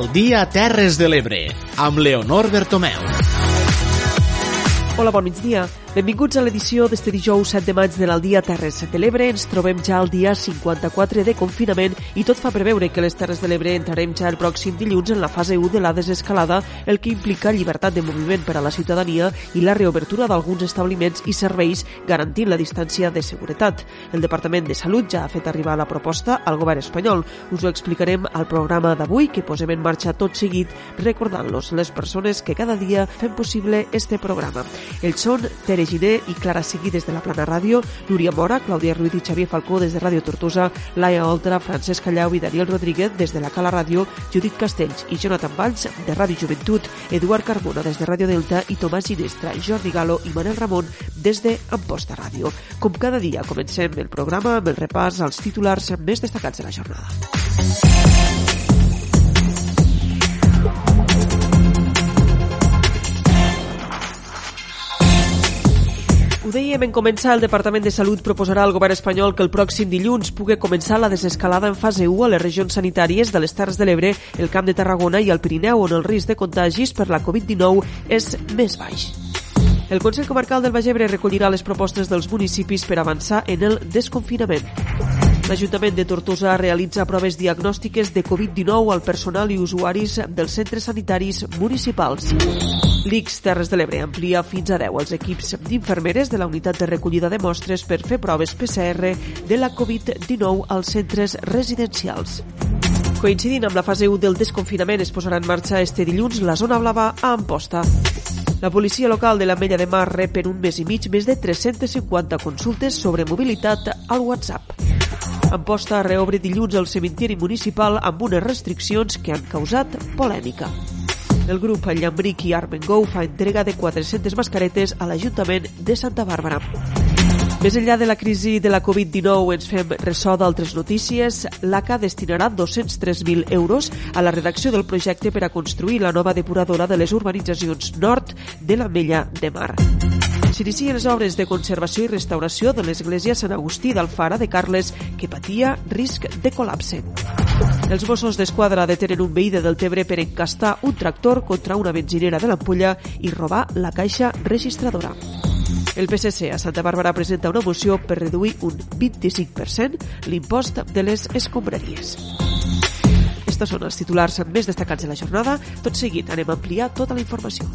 al dia Terres de l'Ebre, amb Leonor Bertomeu. Hola, bon migdia. Benvinguts a l'edició d'este dijous 7 de maig de l'Aldia Terres de l'Ebre. Ens trobem ja al dia 54 de confinament i tot fa preveure que les Terres de l'Ebre entrarem ja el pròxim dilluns en la fase 1 de la desescalada, el que implica llibertat de moviment per a la ciutadania i la reobertura d'alguns establiments i serveis garantint la distància de seguretat. El Departament de Salut ja ha fet arribar la proposta al govern espanyol. Us ho explicarem al programa d'avui que posem en marxa tot seguit recordant-los les persones que cada dia fem possible este programa. Ells són Tere Pere Giné i Clara Sigui des de la Plana Ràdio, Núria Mora, Clàudia Ruiz i Xavier Falcó des de Ràdio Tortosa, Laia Oltra, Francesc Callau i Daniel Rodríguez des de la Cala Ràdio, Judit Castells i Jonathan Valls de Ràdio Joventut, Eduard Carbona des de Ràdio Delta i Tomàs Ginestra, Jordi Galo i Manel Ramon des de Amposta Ràdio. Com cada dia, comencem el programa amb el repàs als titulars més destacats de la jornada. Ho dèiem en començar, el Departament de Salut proposarà al govern espanyol que el pròxim dilluns pugui començar la desescalada en fase 1 a les regions sanitàries de les Terres de l'Ebre, el Camp de Tarragona i el Pirineu, on el risc de contagis per la Covid-19 és més baix. El Consell Comarcal del Baix Ebre recollirà les propostes dels municipis per avançar en el desconfinament. L'Ajuntament de Tortosa realitza proves diagnòstiques de Covid-19 al personal i usuaris dels centres sanitaris municipals. L'ICS Terres de l'Ebre amplia fins a 10 els equips d'infermeres de la unitat de recollida de mostres per fer proves PCR de la Covid-19 als centres residencials. Coincidint amb la fase 1 del desconfinament, es posarà en marxa este dilluns la zona blava a Amposta. La policia local de la Mella de Mar rep en un mes i mig més de 350 consultes sobre mobilitat al WhatsApp. Amposta reobre dilluns el cementiri municipal amb unes restriccions que han causat polèmica. El grup Llambric i Armengou fa entrega de 400 mascaretes a l'Ajuntament de Santa Bàrbara. Més enllà de la crisi de la Covid-19 ens fem ressò d'altres notícies. L'ACA destinarà 203.000 euros a la redacció del projecte per a construir la nova depuradora de les urbanitzacions nord de la Mella de Mar. S'inicien les obres de conservació i restauració de l'església Sant Agustí d'Alfara de Carles, que patia risc de col·lapse. Els Mossos d'Esquadra detenen un veí de Deltebre per encastar un tractor contra una benzinera de l'Ampolla i robar la caixa registradora. El PSC a Santa Bàrbara presenta una moció per reduir un 25% l'impost de les escombraries. Estos són els titulars més destacats de la jornada. Tot seguit anem a ampliar tota la informació.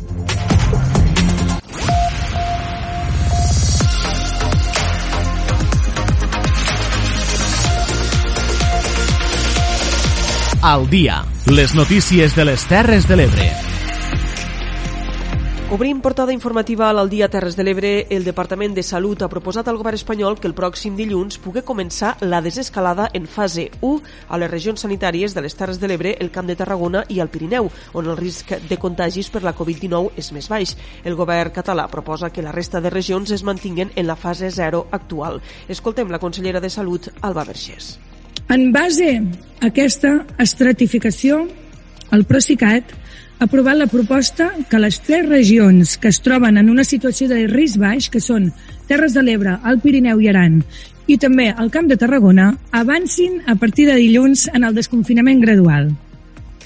Al dia, les notícies de les Terres de l'Ebre. Obrim portada informativa a l'Aldia Terres de l'Ebre. El Departament de Salut ha proposat al govern espanyol que el pròxim dilluns pugui començar la desescalada en fase 1 a les regions sanitàries de les Terres de l'Ebre, el Camp de Tarragona i el Pirineu, on el risc de contagis per la Covid-19 és més baix. El govern català proposa que la resta de regions es mantinguen en la fase 0 actual. Escoltem la consellera de Salut, Alba Vergés. En base a aquesta estratificació, el Procicat aprovat la proposta que les tres regions que es troben en una situació de risc baix, que són Terres de l'Ebre, el Pirineu i Aran, i també el Camp de Tarragona, avancin a partir de dilluns en el desconfinament gradual.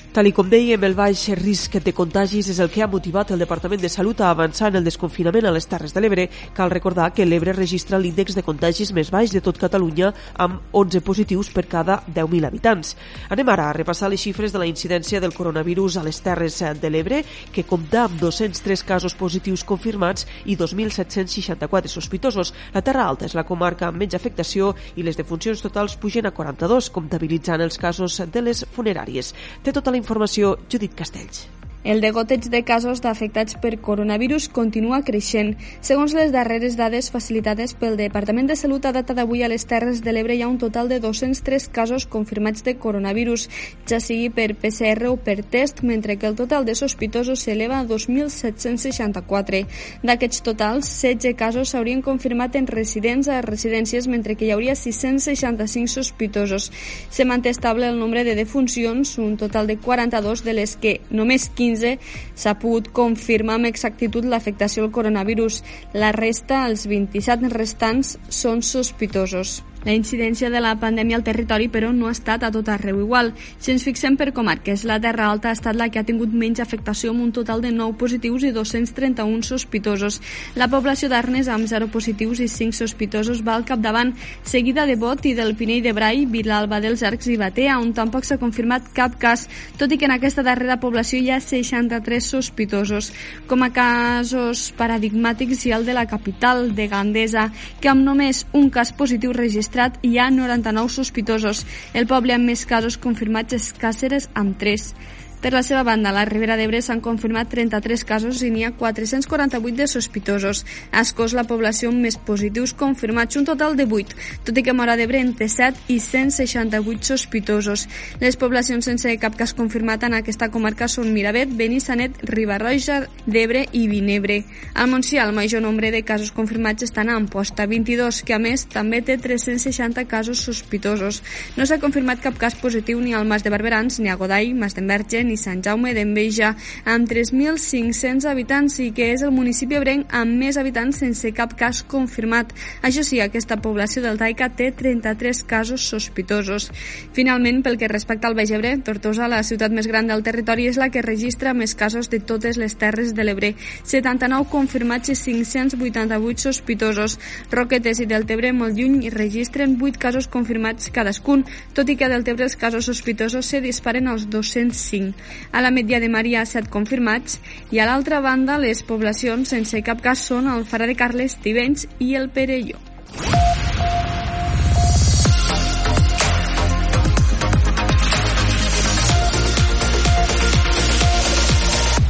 Tal com dèiem, el baix risc de contagis és el que ha motivat el Departament de Salut a avançar en el desconfinament a les Terres de l'Ebre. Cal recordar que l'Ebre registra l'índex de contagis més baix de tot Catalunya amb 11 positius per cada 10.000 habitants. Anem ara a repassar les xifres de la incidència del coronavirus a les Terres de l'Ebre, que compta amb 203 casos positius confirmats i 2.764 sospitosos. La Terra Alta és la comarca amb menys afectació i les defuncions totals pugen a 42, comptabilitzant els casos de les funeràries. Té tota la informació Judit Castells. El degoteig de casos d'afectats per coronavirus continua creixent. Segons les darreres dades facilitades pel Departament de Salut a data d'avui a les Terres de l'Ebre hi ha un total de 203 casos confirmats de coronavirus, ja sigui per PCR o per test, mentre que el total de sospitosos s'eleva a 2.764. D'aquests totals, 16 casos s'haurien confirmat en residents a residències, mentre que hi hauria 665 sospitosos. Se manté estable el nombre de defuncions, un total de 42, de les que només 15 2015 s'ha pogut confirmar amb exactitud l'afectació al coronavirus. La resta, els 27 restants, són sospitosos. La incidència de la pandèmia al territori, però, no ha estat a tot arreu igual. Si ens fixem per comarques, la Terra Alta ha estat la que ha tingut menys afectació amb un total de 9 positius i 231 sospitosos. La població d'Arnes, amb 0 positius i 5 sospitosos, va al capdavant, seguida de Bot i del Pinell de Brai, Vilalba dels Arcs i Batea, on tampoc s'ha confirmat cap cas, tot i que en aquesta darrera població hi ha 63 sospitosos. Com a casos paradigmàtics hi ha el de la capital, de Gandesa, que amb només un cas positiu registrat registrat hi ha 99 sospitosos. El poble amb més casos confirmats és Càceres amb 3. Per la seva banda, a la Ribera d'Ebre s'han confirmat 33 casos i n'hi ha 448 de sospitosos. A Escós, la població amb més positius confirmats, un total de 8, tot i que Mora d'Ebre entre 7 i 168 sospitosos. Les poblacions sense cap cas confirmat en aquesta comarca són Miravet, Benissanet, Ribarroja d'Ebre i Vinebre. Al Montsià, el major nombre de casos confirmats estan a Amposta, 22, que a més també té 360 casos sospitosos. No s'ha confirmat cap cas positiu ni al Mas de Barberans, ni a Godall, Mas d'Enverge, i Sant Jaume d'Enveja, amb 3.500 habitants i que és el municipi ebrenc amb més habitants sense cap cas confirmat. Això sí, aquesta població del Taica té 33 casos sospitosos. Finalment, pel que respecta al Baix Ebre, Tortosa, la ciutat més gran del territori, és la que registra més casos de totes les terres de l'Ebre. 79 confirmats i 588 sospitosos. Roquetes i Deltebre, molt lluny, registren 8 casos confirmats cadascun, tot i que a Deltebre els casos sospitosos se disparen als 205. A la Media de Mar hi ha 7 confirmats i a l'altra banda les poblacions sense cap cas són el Farà de Carles, Tivenys i el Perelló.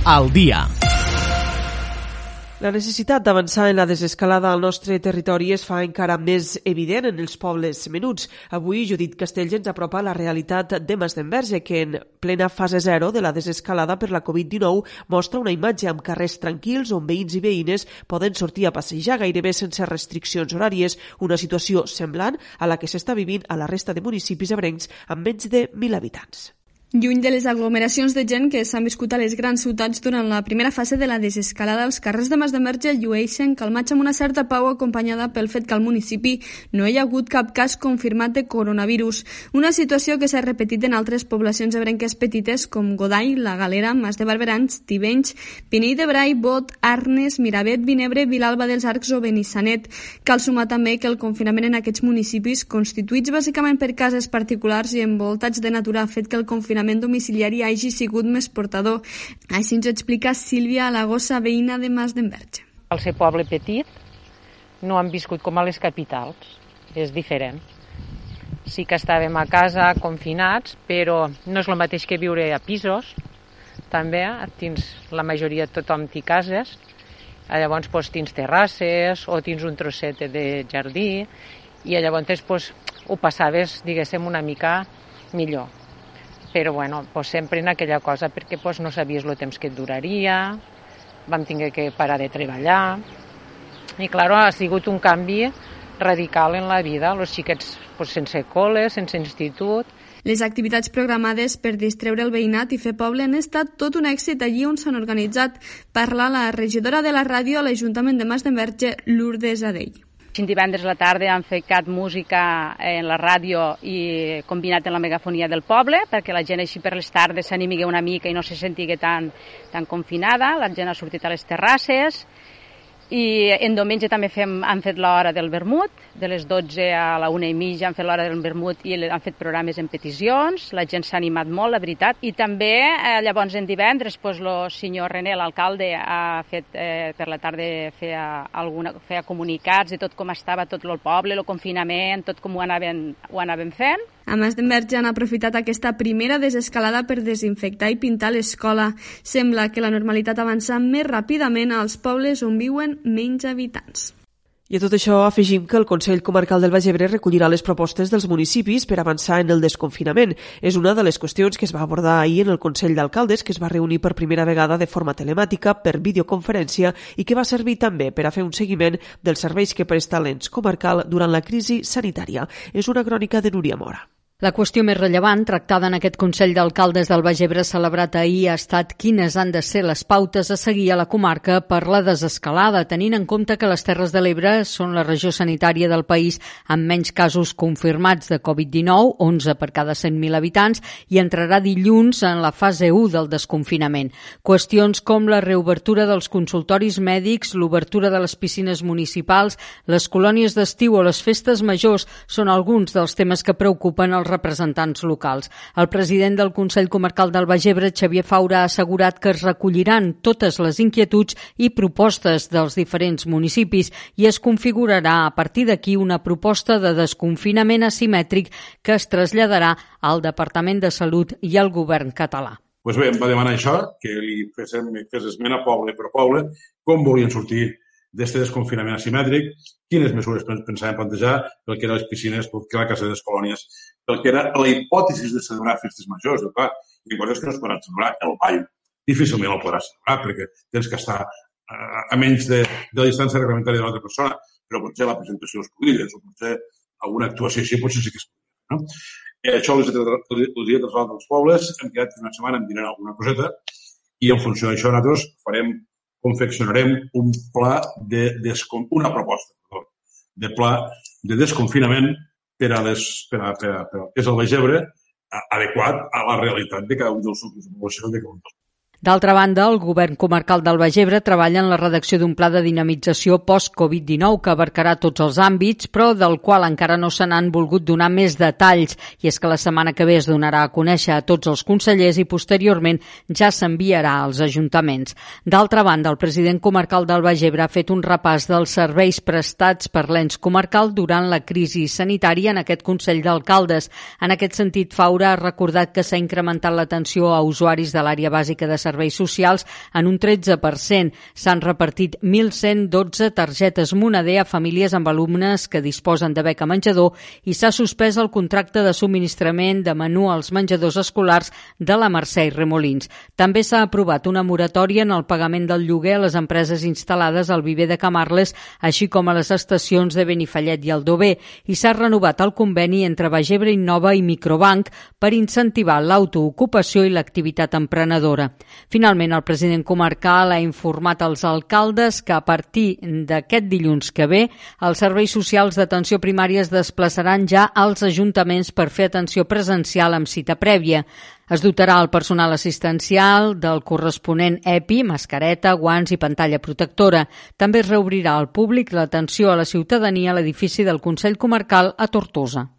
Al dia. La necessitat d'avançar en la desescalada al nostre territori es fa encara més evident en els pobles menuts. Avui Judit Castells ens apropa la realitat de Masdenverge, que en plena fase zero de la desescalada per la Covid-19 mostra una imatge amb carrers tranquils on veïns i veïnes poden sortir a passejar gairebé sense restriccions horàries, una situació semblant a la que s'està vivint a la resta de municipis ebrencs amb menys de 1.000 habitants. Lluny de les aglomeracions de gent que s'han viscut a les grans ciutats durant la primera fase de la desescalada, els carrers de Mas de Merge llueixen calmats amb una certa pau acompanyada pel fet que al municipi no hi ha hagut cap cas confirmat de coronavirus, una situació que s'ha repetit en altres poblacions ebrenques petites com Godall, La Galera, Mas de Barberans, Tivenys, Pinell de Brai, Bot, Arnes, Miravet, Vinebre, Vilalba dels Arcs o Benissanet. Cal sumar també que el confinament en aquests municipis, constituïts bàsicament per cases particulars i envoltats de natura, ha fet que el confinament confinament domiciliari hagi sigut més portador. Així ens ho explica Sílvia Alagosa, veïna de Mas d'Enverge. Al ser poble petit no han viscut com a les capitals, és diferent. Sí que estàvem a casa confinats, però no és el mateix que viure a pisos, també, tens la majoria tothom té cases, llavors doncs, tens terrasses o tens un trosset de jardí i llavors doncs, ho passaves, diguéssim, una mica millor però bueno, pues sempre en aquella cosa perquè pues, no sabies el temps que et duraria, vam tenir que parar de treballar, i clar, ha sigut un canvi radical en la vida, els xiquets pues, sense col·le, sense institut, les activitats programades per distreure el veïnat i fer poble han estat tot un èxit allí on s'han organitzat. Parla la regidora de la ràdio a l'Ajuntament de Mas d'Enverge, Lourdes Adell. Divendres a la tarda han ficat música en la ràdio i combinat amb la megafonia del poble perquè la gent així per les tardes s'animigui una mica i no se sentigui tan, tan confinada. La gent ha sortit a les terrasses i en diumenge també fem, han fet l'hora del vermut, de les 12 a la una i mitja han fet l'hora del vermut i han fet programes en peticions, la gent s'ha animat molt, la veritat, i també eh, llavors en divendres pues, el senyor René, l'alcalde, ha fet eh, per la tarda feia, alguna, feia comunicats de tot com estava tot el poble, el confinament, tot com ho anaven, ho anaven fent, a més d'Enverge han aprofitat aquesta primera desescalada per desinfectar i pintar l'escola. Sembla que la normalitat avança més ràpidament als pobles on viuen menys habitants. I a tot això afegim que el Consell Comarcal del Baix Ebre recollirà les propostes dels municipis per avançar en el desconfinament. És una de les qüestions que es va abordar ahir en el Consell d'Alcaldes, que es va reunir per primera vegada de forma telemàtica per videoconferència i que va servir també per a fer un seguiment dels serveis que presta l'ens comarcal durant la crisi sanitària. És una crònica de Núria Mora. La qüestió més rellevant tractada en aquest Consell d'Alcaldes del Baix Ebre celebrat ahir ha estat quines han de ser les pautes a seguir a la comarca per la desescalada, tenint en compte que les Terres de l'Ebre són la regió sanitària del país amb menys casos confirmats de Covid-19, 11 per cada 100.000 habitants, i entrarà dilluns en la fase 1 del desconfinament. Qüestions com la reobertura dels consultoris mèdics, l'obertura de les piscines municipals, les colònies d'estiu o les festes majors són alguns dels temes que preocupen els representants locals. El president del Consell Comarcal del Baix Ebre, Xavier Faura, ha assegurat que es recolliran totes les inquietuds i propostes dels diferents municipis i es configurarà a partir d'aquí una proposta de desconfinament asimètric que es traslladarà al Departament de Salut i al govern català. Pues bé, em va demanar això, que li féssim, fes esmena poble per poble, com volien sortir d'aquest desconfinament asimètric, quines mesures pensàvem plantejar pel que eren les piscines, pel que era la casa de les colònies, pel que era la hipòtesi de celebrar festes majors. De clar, hi ha coses que no es podran celebrar. El ball difícilment el podràs celebrar perquè tens que estar a menys de, de la distància reglamentària de l'altra persona, però potser la presentació dels podries o potser alguna actuació així potser sí que es podria. No? Eh, això ho he traslladat als pobles, hem quedat una setmana, em diran alguna coseta, i en funció d'això nosaltres farem confeccionarem un pla de, de una proposta perdó, de pla de desconfinament per a les, per a, per a, per a, és el Baix Ebre adequat a la realitat de cada un dels nuclis de població de cada un dels D'altra banda, el govern comarcal del Baix Ebre treballa en la redacció d'un pla de dinamització post-Covid-19 que abarcarà tots els àmbits, però del qual encara no se n'han volgut donar més detalls. I és que la setmana que ve es donarà a conèixer a tots els consellers i posteriorment ja s'enviarà als ajuntaments. D'altra banda, el president comarcal del Baix Ebre ha fet un repàs dels serveis prestats per l'ens comarcal durant la crisi sanitària en aquest Consell d'Alcaldes. En aquest sentit, Faura ha recordat que s'ha incrementat l'atenció a usuaris de l'àrea bàsica de serveis socials en un 13%. S'han repartit 1.112 targetes moneder a famílies amb alumnes que disposen de beca menjador i s'ha suspès el contracte de subministrament de menú als menjadors escolars de la Mercè i Remolins. També s'ha aprovat una moratòria en el pagament del lloguer a les empreses instal·lades al viver de Camarles, així com a les estacions de Benifallet i Aldover, i s'ha renovat el conveni entre Bagebre Innova i Microbank per incentivar l'autoocupació i l'activitat emprenedora. Finalment, el president comarcal ha informat als alcaldes que a partir d'aquest dilluns que ve, els serveis socials d'atenció primària es desplaçaran ja als ajuntaments per fer atenció presencial amb cita prèvia. Es dotarà el personal assistencial del corresponent EPI, mascareta, guants i pantalla protectora. També es reobrirà al públic l'atenció a la ciutadania a l'edifici del Consell Comarcal a Tortosa.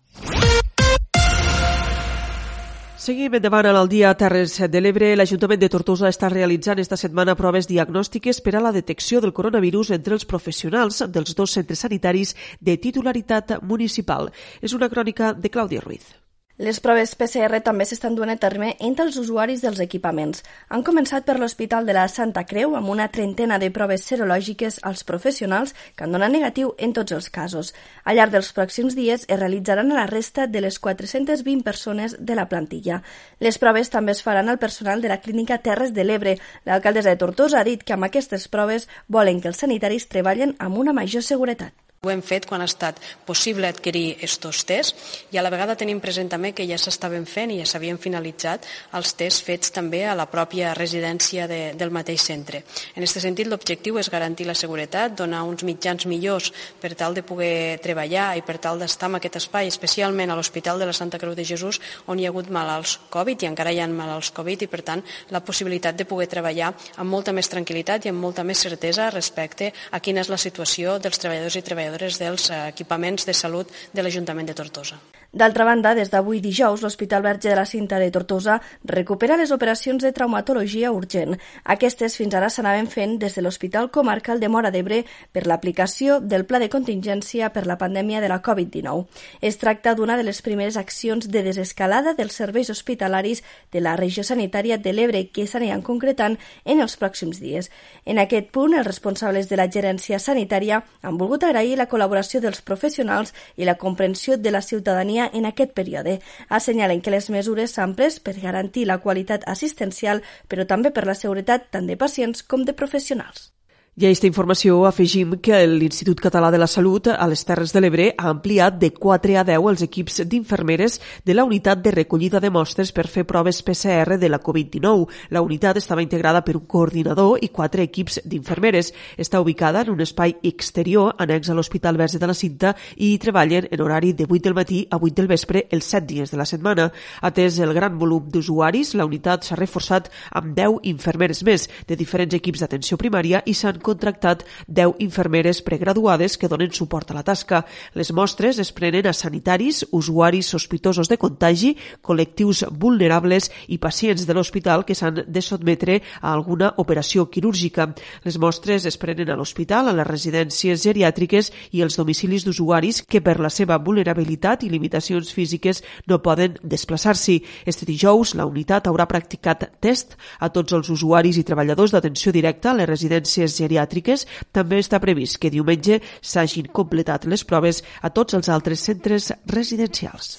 Seguim endavant al dia Terres de l'Ebre. L'Ajuntament de Tortosa està realitzant esta setmana proves diagnòstiques per a la detecció del coronavirus entre els professionals dels dos centres sanitaris de titularitat municipal. És una crònica de Clàudia Ruiz. Les proves PCR també s'estan duent a terme entre els usuaris dels equipaments. Han començat per l'Hospital de la Santa Creu amb una trentena de proves serològiques als professionals que han donat negatiu en tots els casos. Al llarg dels pròxims dies es realitzaran a la resta de les 420 persones de la plantilla. Les proves també es faran al personal de la clínica Terres de l'Ebre. L'alcaldessa de Tortosa ha dit que amb aquestes proves volen que els sanitaris treballen amb una major seguretat. Ho hem fet quan ha estat possible adquirir estos tests i a la vegada tenim present també que ja s'estaven fent i ja s'havien finalitzat els tests fets també a la pròpia residència de, del mateix centre. En aquest sentit, l'objectiu és garantir la seguretat, donar uns mitjans millors per tal de poder treballar i per tal d'estar en aquest espai, especialment a l'Hospital de la Santa Creu de Jesús, on hi ha hagut malalts Covid i encara hi ha malalts Covid i, per tant, la possibilitat de poder treballar amb molta més tranquil·litat i amb molta més certesa respecte a quina és la situació dels treballadors i treballadores treballadores dels equipaments de salut de l'Ajuntament de Tortosa. D'altra banda, des d'avui dijous, l'Hospital Verge de la Cinta de Tortosa recupera les operacions de traumatologia urgent. Aquestes fins ara s'anaven fent des de l'Hospital Comarcal de Mora d'Ebre per l'aplicació del Pla de Contingència per la pandèmia de la Covid-19. Es tracta d'una de les primeres accions de desescalada dels serveis hospitalaris de la regió sanitària de l'Ebre que s'aniran concretant en els pròxims dies. En aquest punt, els responsables de la gerència sanitària han volgut agrair la col·laboració dels professionals i la comprensió de la ciutadania en aquest període. Assenyalen que les mesures s'han pres per garantir la qualitat assistencial, però també per la seguretat tant de pacients com de professionals. I a aquesta informació afegim que l'Institut Català de la Salut a les Terres de l'Ebre ha ampliat de 4 a 10 els equips d'infermeres de la unitat de recollida de mostres per fer proves PCR de la Covid-19. La unitat estava integrada per un coordinador i quatre equips d'infermeres. Està ubicada en un espai exterior annex a l'Hospital Verge de la Cinta i hi treballen en horari de 8 del matí a 8 del vespre els 7 dies de la setmana. Atès el gran volum d'usuaris, la unitat s'ha reforçat amb 10 infermeres més de diferents equips d'atenció primària i s'han contractat 10 infermeres pregraduades que donen suport a la tasca. Les mostres es prenen a sanitaris, usuaris sospitosos de contagi, col·lectius vulnerables i pacients de l'hospital que s'han de sotmetre a alguna operació quirúrgica. Les mostres es prenen a l'hospital, a les residències geriàtriques i als domicilis d'usuaris que per la seva vulnerabilitat i limitacions físiques no poden desplaçar-s'hi. Este dijous, la unitat haurà practicat test a tots els usuaris i treballadors d'atenció directa a les residències geriàtriques geriàtriques, també està previst que diumenge s'hagin completat les proves a tots els altres centres residencials.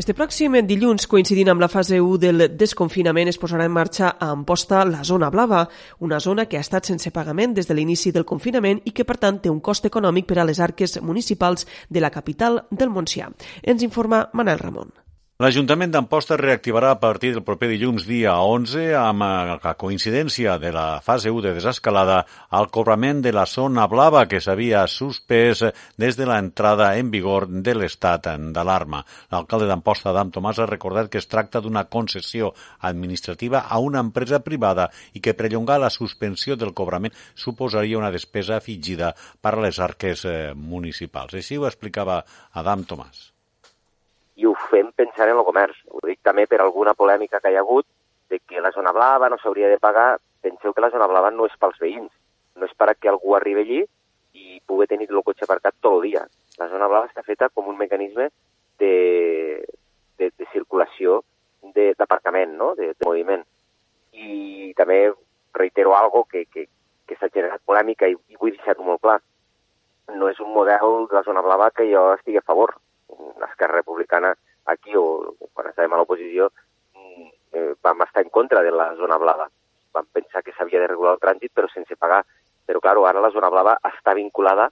Este pròxim dilluns, coincidint amb la fase 1 del desconfinament, es posarà en marxa a Amposta la zona blava, una zona que ha estat sense pagament des de l'inici del confinament i que, per tant, té un cost econòmic per a les arques municipals de la capital del Montsià. Ens informa Manel Ramon. L'Ajuntament d'Amposta reactivarà a partir del proper dilluns dia 11 amb la eh, coincidència de la fase 1 de desescalada al cobrament de la zona blava que s'havia suspès des de l'entrada en vigor de l'estat d'alarma. L'alcalde d'Amposta, Adam Tomàs, ha recordat que es tracta d'una concessió administrativa a una empresa privada i que perllongar la suspensió del cobrament suposaria una despesa afegida per a les arques eh, municipals. Així ho explicava Adam Tomàs i ho fem pensant en el comerç. Ho dic també per alguna polèmica que hi ha hagut de que la zona blava no s'hauria de pagar. Penseu que la zona blava no és pels veïns, no és per a que algú arribi allí i pugui tenir el cotxe aparcat tot el dia. La zona blava està feta com un mecanisme de, de, de circulació d'aparcament, no? de, de moviment. I també reitero algo que, que, que s'ha generat polèmica i, i vull deixar-ho molt clar. No és un model de la zona blava que jo estigui a favor l'Esquerra Republicana aquí o quan estàvem a l'oposició mm, eh, vam estar en contra de la zona blava. Vam pensar que s'havia de regular el trànsit però sense pagar. Però, clar, ara la zona blava està vinculada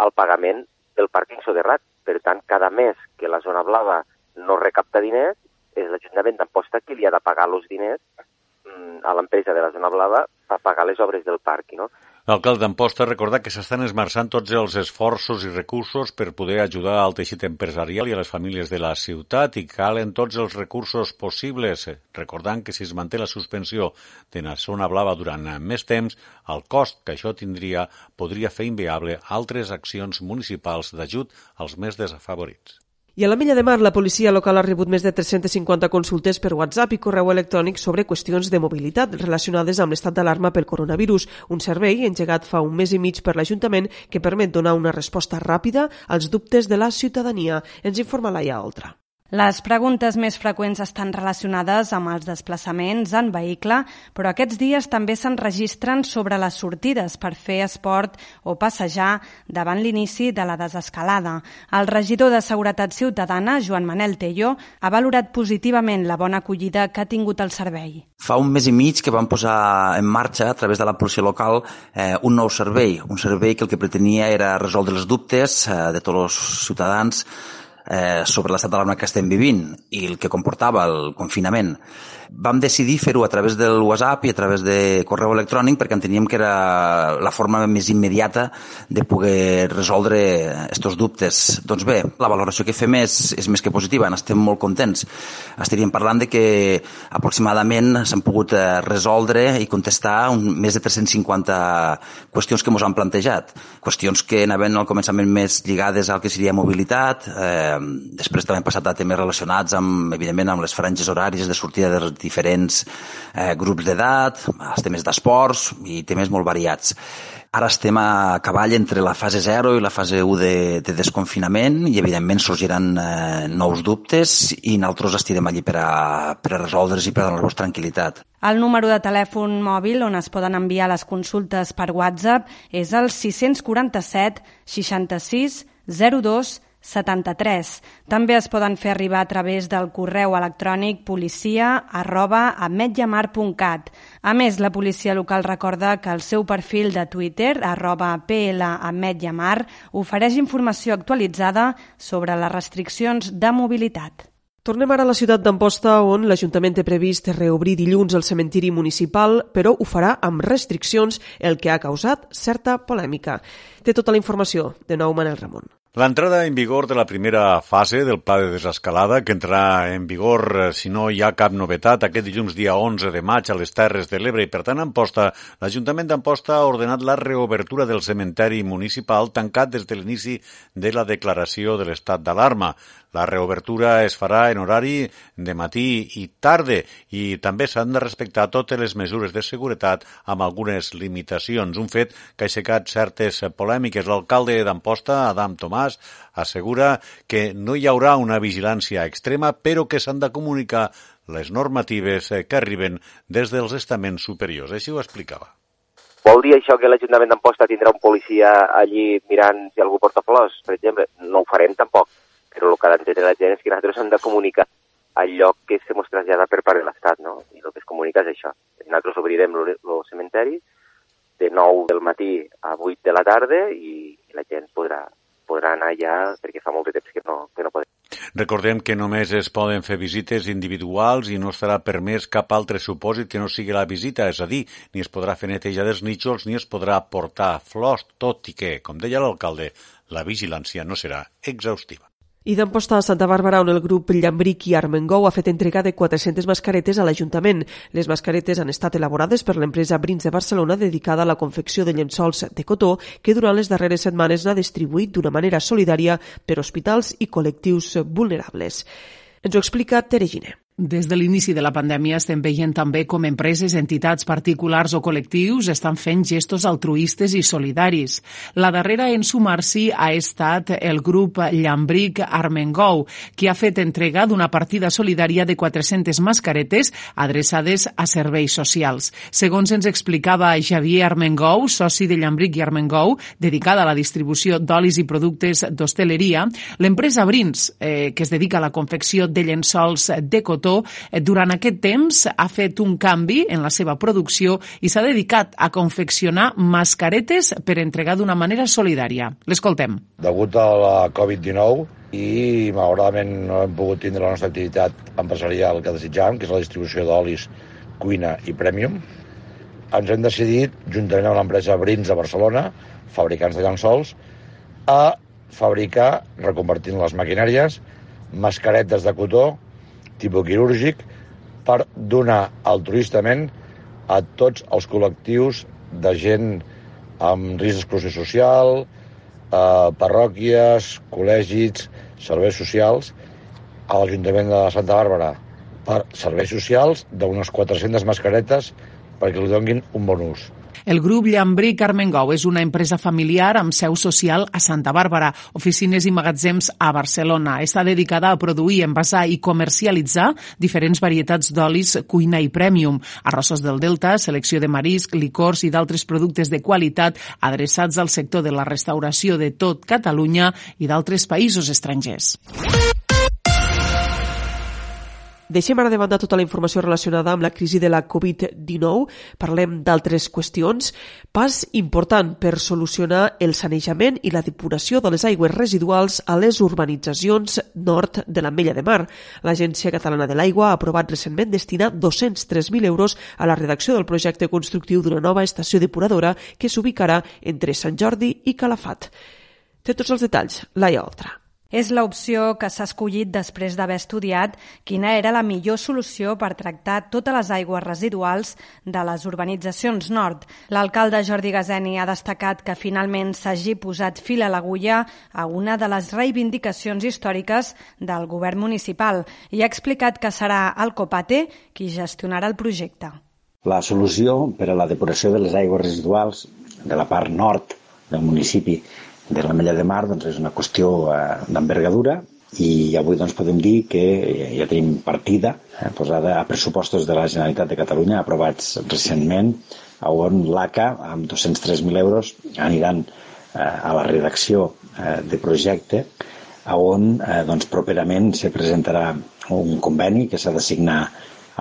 al pagament del pàrquing soterrat. Per tant, cada mes que la zona blava no recapta diners, és l'Ajuntament d'Amposta qui li ha de pagar els diners mm, a l'empresa de la zona blava per pagar les obres del pàrquing. No? L'alcalde d'Amposta recordar que s'estan esmerçant tots els esforços i recursos per poder ajudar al teixit empresarial i a les famílies de la ciutat i calen tots els recursos possibles, recordant que si es manté la suspensió de la zona blava durant més temps, el cost que això tindria podria fer inviable altres accions municipals d'ajut als més desafavorits. I a la Milla de Mar, la policia local ha rebut més de 350 consultes per WhatsApp i correu electrònic sobre qüestions de mobilitat relacionades amb l'estat d'alarma pel coronavirus, un servei engegat fa un mes i mig per l'Ajuntament que permet donar una resposta ràpida als dubtes de la ciutadania. Ens informa Laia Oltra. Les preguntes més freqüents estan relacionades amb els desplaçaments en vehicle, però aquests dies també s'enregistren sobre les sortides per fer esport o passejar davant l'inici de la desescalada. El regidor de Seguretat Ciutadana, Joan Manel Tello, ha valorat positivament la bona acollida que ha tingut el servei. Fa un mes i mig que vam posar en marxa, a través de la policia local, eh, un nou servei, un servei que el que pretenia era resoldre els dubtes eh, de tots els ciutadans eh, sobre l'estat d'alarma que estem vivint i el que comportava el confinament vam decidir fer-ho a través del WhatsApp i a través de correu electrònic perquè enteníem que era la forma més immediata de poder resoldre aquests dubtes. Doncs bé, la valoració que fem és, és més que positiva, n'estem molt contents. Estaríem parlant de que aproximadament s'han pogut eh, resoldre i contestar un, més de 350 qüestions que ens han plantejat. Qüestions que anaven al començament més lligades al que seria mobilitat, eh, després també han passat a temes relacionats amb, evidentment, amb les franges horàries de sortida de diferents eh, grups d'edat, els temes d'esports i temes molt variats. Ara estem a cavall entre la fase 0 i la fase 1 de, de desconfinament i, evidentment, sorgiran eh, nous dubtes i nosaltres estirem allí per a, per a resoldre's i per a donar-vos tranquil·litat. El número de telèfon mòbil on es poden enviar les consultes per WhatsApp és el 647 66 02 73. També es poden fer arribar a través del correu electrònic policia arroba ametllamar.cat. A més, la policia local recorda que el seu perfil de Twitter, arroba plametllamar, ofereix informació actualitzada sobre les restriccions de mobilitat. Tornem ara a la ciutat d'Amposta, on l'Ajuntament té previst reobrir dilluns el cementiri municipal, però ho farà amb restriccions, el que ha causat certa polèmica. Té tota la informació. De nou, Manel Ramon. L'entrada en vigor de la primera fase del pla de desescalada, que entrarà en vigor eh, si no hi ha cap novetat aquest dilluns dia 11 de maig a les Terres de l'Ebre i per tant Amposta, l'Ajuntament d'Amposta ha ordenat la reobertura del cementeri municipal tancat des de l'inici de la declaració de l'estat d'alarma. La reobertura es farà en horari de matí i tarda i també s'han de respectar totes les mesures de seguretat amb algunes limitacions, un fet que ha aixecat certes polèmiques. L'alcalde d'Amposta, Adam Tomàs, assegura que no hi haurà una vigilància extrema, però que s'han de comunicar les normatives que arriben des dels estaments superiors. Així ho explicava. Vol dir això que l'Ajuntament d'Amposta tindrà un policia allí mirant si algú porta flors, per exemple? No ho farem tampoc, però el que ha d'entendre la gent és que nosaltres hem de comunicar al lloc que se mos trasllada per part de l'Estat, no? I el que es comunica és això. Nosaltres obrirem el cementeri de 9 del matí a 8 de la tarda i la gent podrà, podrà anar ja perquè fa molt de temps que no, que no podem. Recordem que només es poden fer visites individuals i no estarà permès cap altre supòsit que no sigui la visita, és a dir, ni es podrà fer neteja dels nítxols ni es podrà portar flors, tot i que, com deia l'alcalde, la vigilància no serà exhaustiva. I d'Amposta a Santa Bàrbara, on el grup Llambric i Armengou ha fet entrega de 400 mascaretes a l'Ajuntament. Les mascaretes han estat elaborades per l'empresa Brins de Barcelona dedicada a la confecció de llençols de cotó que durant les darreres setmanes n'ha distribuït d'una manera solidària per hospitals i col·lectius vulnerables. Ens ho explica Tere Giner. Des de l'inici de la pandèmia estem veient també com empreses, entitats particulars o col·lectius estan fent gestos altruistes i solidaris. La darrera en sumar-s'hi ha estat el grup Llambric Armengou, que ha fet entrega d'una partida solidària de 400 mascaretes adreçades a serveis socials. Segons ens explicava Javier Armengou, soci de Llambric i Armengou, dedicada a la distribució d'olis i productes d'hostaleria, l'empresa Brins, eh, que es dedica a la confecció de llençols de cotó, cotó, eh, durant aquest temps ha fet un canvi en la seva producció i s'ha dedicat a confeccionar mascaretes per entregar d'una manera solidària. L'escoltem. Degut a la Covid-19 i malauradament no hem pogut tindre la nostra activitat empresarial que desitjàvem, que és la distribució d'olis, cuina i premium, ens hem decidit, juntament amb l'empresa Brins de Barcelona, fabricants de llençols, a fabricar, reconvertint les maquinàries, mascaretes de cotó tipus quirúrgic per donar altruistament a tots els col·lectius de gent amb risc d'exclusió social, eh, parròquies, col·legis, serveis socials, a l'Ajuntament de Santa Bàrbara per serveis socials d'unes 400 mascaretes perquè li donguin un bon ús. El grup Llambrí Carmengou és una empresa familiar amb seu social a Santa Bàrbara, oficines i magatzems a Barcelona. Està dedicada a produir, envasar i comercialitzar diferents varietats d'olis, cuina i premium, arrossos del Delta, selecció de marisc, licors i d'altres productes de qualitat adreçats al sector de la restauració de tot Catalunya i d'altres països estrangers. Deixem ara de banda tota la informació relacionada amb la crisi de la Covid-19. Parlem d'altres qüestions. Pas important per solucionar el sanejament i la depuració de les aigües residuals a les urbanitzacions nord de l'Ametlla de Mar. L'Agència Catalana de l'Aigua ha aprovat recentment destinar 203.000 euros a la redacció del projecte constructiu d'una nova estació depuradora que s'ubicarà entre Sant Jordi i Calafat. Té tots els detalls, Laia Oltra. És l'opció que s'ha escollit després d'haver estudiat quina era la millor solució per tractar totes les aigües residuals de les urbanitzacions nord. L'alcalde Jordi Gazeni ha destacat que finalment s'hagi posat fil a l'agulla a una de les reivindicacions històriques del govern municipal i ha explicat que serà el Copate qui gestionarà el projecte. La solució per a la depuració de les aigües residuals de la part nord del municipi de la Mella de Mar doncs, és una qüestió eh, d'envergadura i avui doncs, podem dir que ja tenim partida eh, posada a pressupostos de la Generalitat de Catalunya aprovats recentment on l'ACA amb 203.000 euros aniran eh, a la redacció eh, de projecte on eh, doncs, properament se presentarà un conveni que s'ha de signar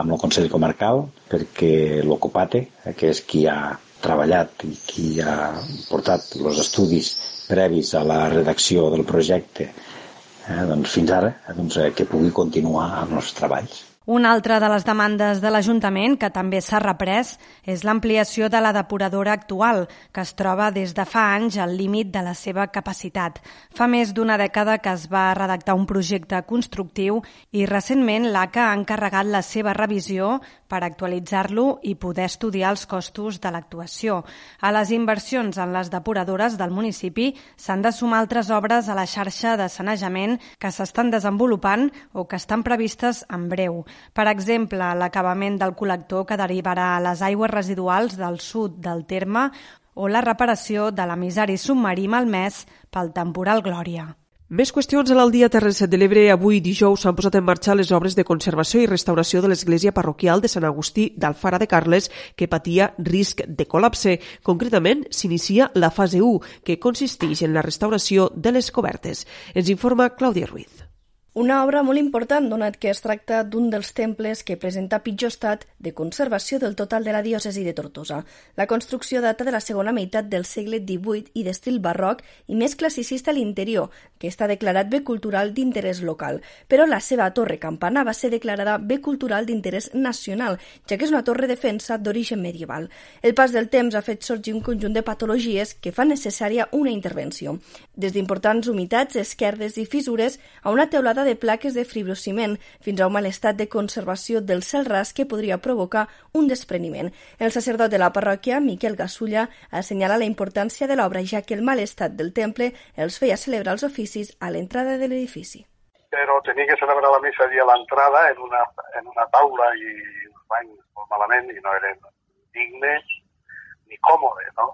amb el Consell Comarcal perquè l'Ocupate, que és qui ha treballat i qui ha portat els estudis previs a la redacció del projecte eh, doncs fins ara, doncs, eh, que pugui continuar amb els treballs. Una altra de les demandes de l'Ajuntament, que també s'ha reprès, és l'ampliació de la depuradora actual, que es troba des de fa anys al límit de la seva capacitat. Fa més d'una dècada que es va redactar un projecte constructiu i recentment l'ACA ha encarregat la seva revisió per actualitzar-lo i poder estudiar els costos de l'actuació. A les inversions en les depuradores del municipi s'han de sumar altres obres a la xarxa de sanejament que s'estan desenvolupant o que estan previstes en breu. Per exemple, l'acabament del col·lector que derivarà a les aigües residuals del sud del terme o la reparació de l'emissari submarí malmès pel temporal Glòria. Més qüestions a l'Aldia Terres de l'Ebre. Avui dijous s'han posat en marxa les obres de conservació i restauració de l'església parroquial de Sant Agustí d'Alfara de Carles, que patia risc de col·lapse. Concretament, s'inicia la fase 1, que consisteix en la restauració de les cobertes. Ens informa Clàudia Ruiz. Una obra molt important, donat que es tracta d'un dels temples que presenta pitjor estat de conservació del total de la diòcesi de Tortosa. La construcció data de la segona meitat del segle XVIII i d'estil barroc i més classicista a l'interior, que està declarat bé cultural d'interès local. Però la seva torre campana va ser declarada bé cultural d'interès nacional, ja que és una torre defensa d'origen medieval. El pas del temps ha fet sorgir un conjunt de patologies que fan necessària una intervenció. Des d'importants humitats, esquerdes i fissures a una teulada de plaques de fibrociment fins a un mal estat de conservació del cel ras que podria provocar un despreniment. El sacerdot de la parròquia, Miquel Gasulla, assenyala la importància de l'obra ja que el mal estat del temple els feia celebrar els oficis a l'entrada de l'edifici. Però tenia que celebrar la missa a l'entrada en, una, en una taula i uns banys molt malament i no eren dignes ni còmodes, no?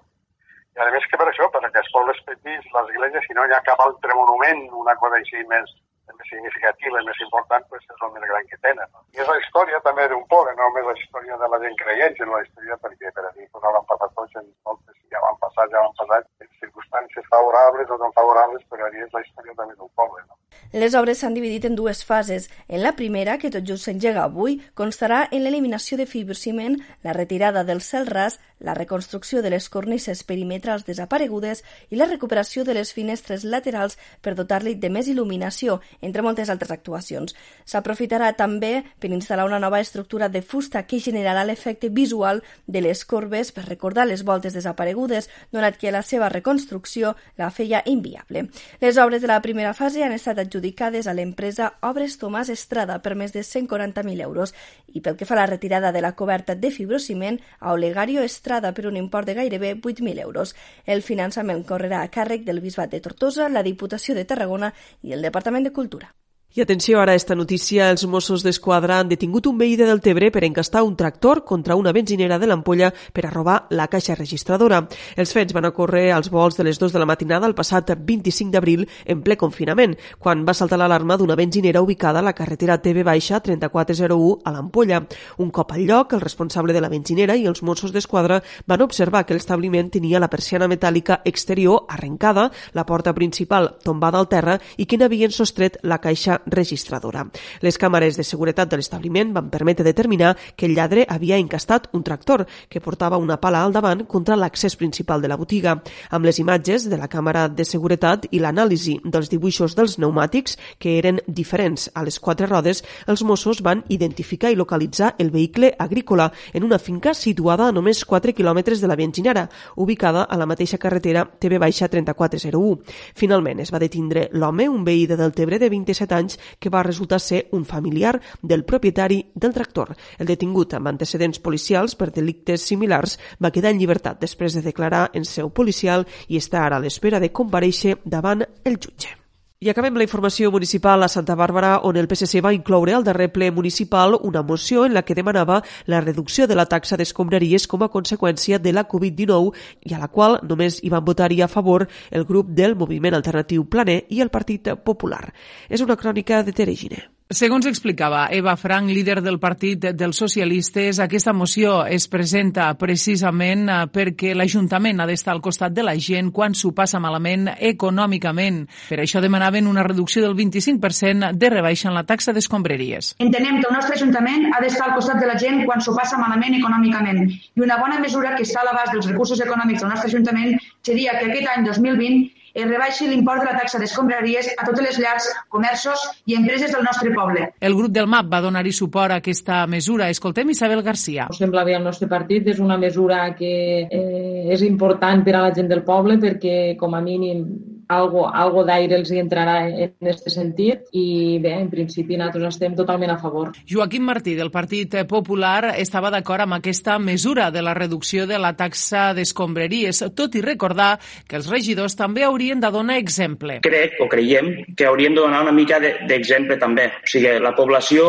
I a més que per això, perquè els pobles petits, l'església, si no hi ha cap altre monument, una cosa així més, més significativa i més important pues, és el més gran que tenen. No? I és la història també d'un poble, no només la història de la gent creient, sinó la història perquè per a mi pues, no l'han passat tots en moltes, ja van passar, ja van passar en circumstàncies favorables o no favorables, però és la història també d'un poble. No? Les obres s'han dividit en dues fases. En la primera, que tot just s'engega avui, constarà en l'eliminació de fibrociment, la retirada del cel ras, la reconstrucció de les cornises perimetrals desaparegudes i la recuperació de les finestres laterals per dotar-li de més il·luminació, entre moltes altres actuacions. S'aprofitarà també per instal·lar una nova estructura de fusta que generarà l'efecte visual de les corbes per recordar les voltes desaparegudes, donat que la seva reconstrucció la feia inviable. Les obres de la primera fase han estat adjudicades a l'empresa Obres Tomàs Estrada per més de 140.000 euros i pel que fa a la retirada de la coberta de fibrociment a Olegario Estrada per un import de gairebé 8.000 euros. El finançament correrà a càrrec del Bisbat de Tortosa, la Diputació de Tarragona i el Departament de Cultura. I atenció ara a esta notícia, els Mossos d'Esquadra han detingut un veí de Deltebre per encastar un tractor contra una benzinera de l'Ampolla per a robar la caixa registradora. Els fets van ocórrer als vols de les 2 de la matinada el passat 25 d'abril en ple confinament, quan va saltar l'alarma d'una benzinera ubicada a la carretera TV Baixa 3401 a l'Ampolla. Un cop al lloc, el responsable de la benzinera i els Mossos d'Esquadra van observar que l'establiment tenia la persiana metàl·lica exterior arrencada, la porta principal tombada al terra i que n'havien sostret la caixa registradora. Les càmeres de seguretat de l'establiment van permetre determinar que el lladre havia encastat un tractor que portava una pala al davant contra l'accés principal de la botiga. Amb les imatges de la càmera de seguretat i l'anàlisi dels dibuixos dels pneumàtics, que eren diferents a les quatre rodes, els Mossos van identificar i localitzar el vehicle agrícola en una finca situada a només 4 quilòmetres de la benzinera, ubicada a la mateixa carretera TV-3401. Finalment es va detindre l'home, un veí de Deltebre de 27 anys, anys que va resultar ser un familiar del propietari del tractor. El detingut amb antecedents policials per delictes similars va quedar en llibertat després de declarar en seu policial i està ara a l'espera de compareixer davant el jutge. I acabem la informació municipal a Santa Bàrbara, on el PSC va incloure al darrer ple municipal una moció en la que demanava la reducció de la taxa d'escombraries com a conseqüència de la Covid-19 i a la qual només hi van votar-hi a favor el grup del Moviment Alternatiu Planer i el Partit Popular. És una crònica de Tere Giner. Segons explicava Eva Frank, líder del Partit dels Socialistes, aquesta moció es presenta precisament eh, perquè l'Ajuntament ha d'estar al costat de la gent quan s'ho passa malament econòmicament. Per això demanaven una reducció del 25% de rebaixa en la taxa d'escombreries. Entenem que el nostre Ajuntament ha d'estar al costat de la gent quan s'ho passa malament econòmicament i una bona mesura que està a l'abast dels recursos econòmics del nostre Ajuntament seria que aquest any 2020 es rebaixi l'import de la taxa d'escombraries a totes les llars, comerços i empreses del nostre poble. El grup del MAP va donar-hi suport a aquesta mesura. Escoltem Isabel Garcia. Sembla bé al nostre partit, és una mesura que eh, és important per a la gent del poble perquè com a mínim algo, algo d'aire els hi entrarà en aquest sentit i bé, en principi nosaltres estem totalment a favor. Joaquim Martí del Partit Popular estava d'acord amb aquesta mesura de la reducció de la taxa d'escombreries, tot i recordar que els regidors també haurien de donar exemple. Crec o creiem que hauríem de donar una mica d'exemple de, també. O sigui, la població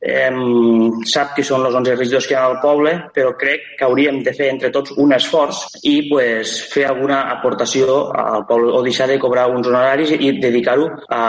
eh, sap que són els 11 regidors que hi ha al poble, però crec que hauríem de fer entre tots un esforç i pues, fer alguna aportació al poble o deixar de cobrar uns honoraris i dedicar-ho a,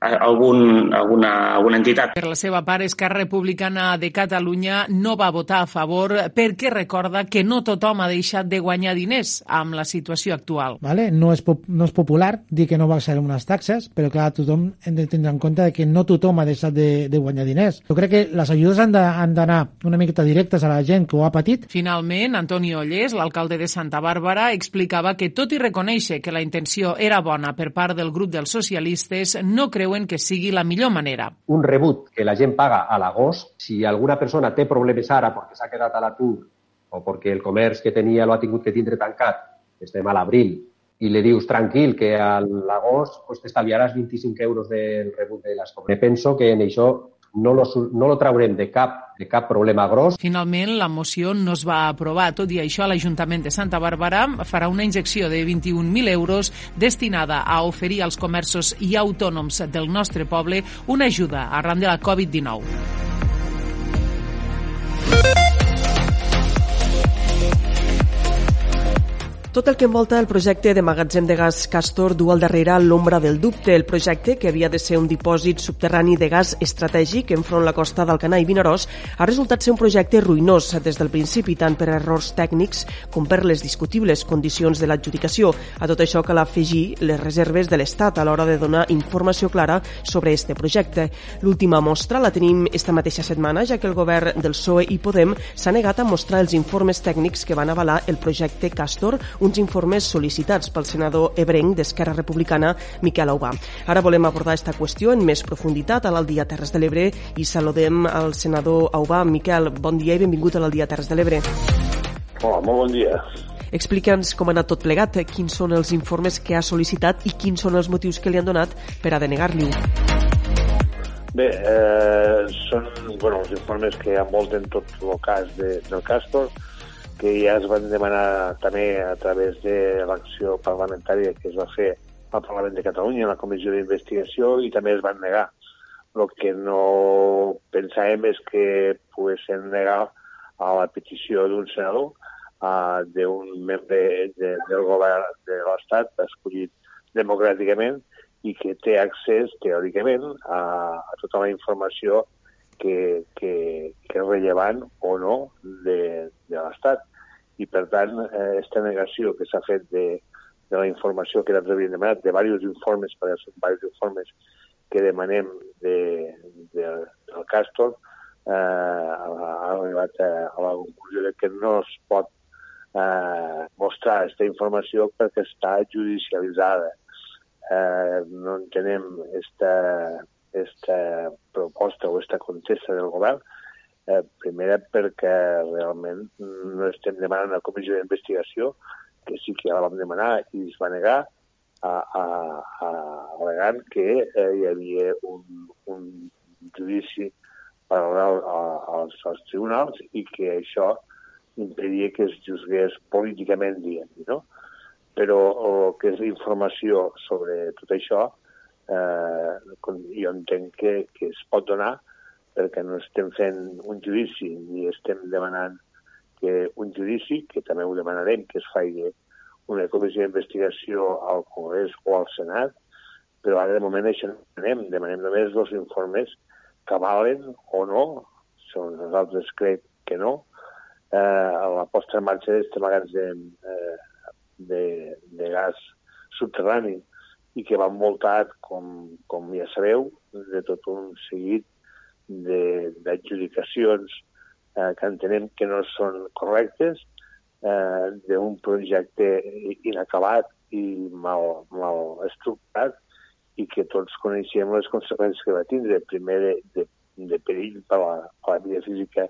algun, alguna, alguna entitat. Per la seva part, Esquerra Republicana de Catalunya no va votar a favor perquè recorda que no tothom ha deixat de guanyar diners amb la situació actual. Vale? No, és no és popular dir que no va ser unes taxes, però clar, tothom hem de tindre en compte que no tothom ha deixat de, de guanyar diners. Jo crec que les ajudes han d'anar una miqueta directes a la gent que ho ha patit. Finalment, Antoni Ollés, l'alcalde de Santa Bàrbara, explicava que tot i reconèixer que la intenció era bona per part del grup dels socialistes, no creu creuen que sigui la millor manera. Un rebut que la gent paga a l'agost, si alguna persona té problemes ara perquè s'ha quedat a l'atur o perquè el comerç que tenia l'ha tingut que tindre tancat, estem a l'abril, i li dius tranquil que a l'agost pues, t'estalviaràs 25 euros del rebut de l'escola. Penso que en això no lo, no lo traurem de cap, de cap problema gros. Finalment, la moció no es va aprovar. Tot i això, l'Ajuntament de Santa Bàrbara farà una injecció de 21.000 euros destinada a oferir als comerços i autònoms del nostre poble una ajuda arran de la Covid-19. Tot el que envolta el projecte de magatzem de gas Castor du al darrere l'ombra del dubte. El projecte, que havia de ser un dipòsit subterrani de gas estratègic enfront la costa d'Alcanar i Vinaròs, ha resultat ser un projecte ruïnós des del principi, tant per errors tècnics com per les discutibles condicions de l'adjudicació. A tot això cal afegir les reserves de l'Estat a l'hora de donar informació clara sobre este projecte. L'última mostra la tenim esta mateixa setmana, ja que el govern del PSOE i Podem s'ha negat a mostrar els informes tècnics que van avalar el projecte Castor, uns informes sol·licitats pel senador ebrenc d'Esquerra Republicana, Miquel Aubà. Ara volem abordar aquesta qüestió en més profunditat a l'Aldia Terres de l'Ebre i saludem al senador Aubà. Miquel, bon dia i benvingut a l'Aldia Terres de l'Ebre. Hola, molt bon dia. Explica'ns com ha anat tot plegat, quins són els informes que ha sol·licitat i quins són els motius que li han donat per a denegar-li-ho. Bé, eh, són bueno, els informes que envolten tot el cas de, del Castor, que ja es van demanar també a través de l'acció parlamentària que es va fer al Parlament de Catalunya, en la Comissió d'Investigació, i també es van negar. El que no pensàvem és que poguessin negar a la petició d'un senador, uh, d'un membre de, del govern de l'Estat escollit democràticament i que té accés, teòricament, a, a tota la informació que, que, que és rellevant o no de, de l'Estat. I, per tant, eh, aquesta negació que s'ha fet de, de la informació que nosaltres havíem demanat, de diversos informes, són diversos informes que demanem de, de, del Castor, eh, ha arribat a, a la conclusió de que no es pot eh, mostrar aquesta informació perquè està judicialitzada. Eh, no entenem esta, esta proposta o esta contesta del govern Eh, primera perquè realment no estem demanant una comissió d'investigació, que sí que ja la vam demanar i es va negar, a, a, a, alegant que eh, hi havia un, un judici paral·lel als, als tribunals i que això impedia que es juzgués políticament, diguem no? Però el que és informació sobre tot això, eh, jo entenc que, que es pot donar perquè no estem fent un judici ni estem demanant que un judici, que també ho demanarem, que es faci una comissió d'investigació al Congrés o al Senat, però ara de moment això no demanem, demanem només els informes que valen o no, segons nosaltres crec que no, eh, la posta en marxa d'aquests magats de, eh, de, de gas subterrani i que va envoltat, com, com ja sabeu, de tot un seguit d'adjudicacions eh, que entenem que no són correctes, eh, d'un projecte inacabat i mal, mal estructurat i que tots coneixem les conseqüències que va tindre, primer de, de, de perill per la, per la vida física,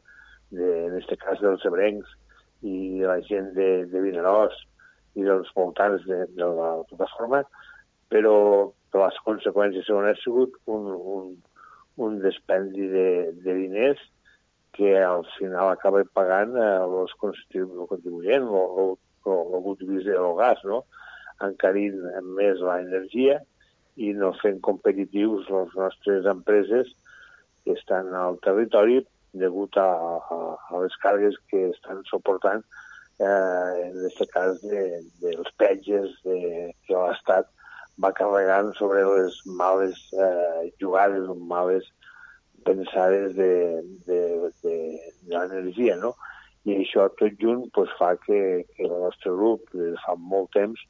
de, en aquest cas dels ebrencs i de la gent de, de Vinaròs i dels voltants de, de la plataforma, però per les conseqüències on ha sigut un, un, un despendi de, de diners que al final acaba pagant eh, els contribuents o, o, o, l'utilització del gas, no? encarint més l'energia i no fent competitius les nostres empreses que estan al territori degut a, a, a les cargues que estan suportant, eh, en aquest cas, de, dels petges de, que l'Estat va carregant sobre les males eh, jugades o males pensades de, de, de, de l'energia, no? I això tot junt pues, fa que, que el nostre grup, des fa molt temps,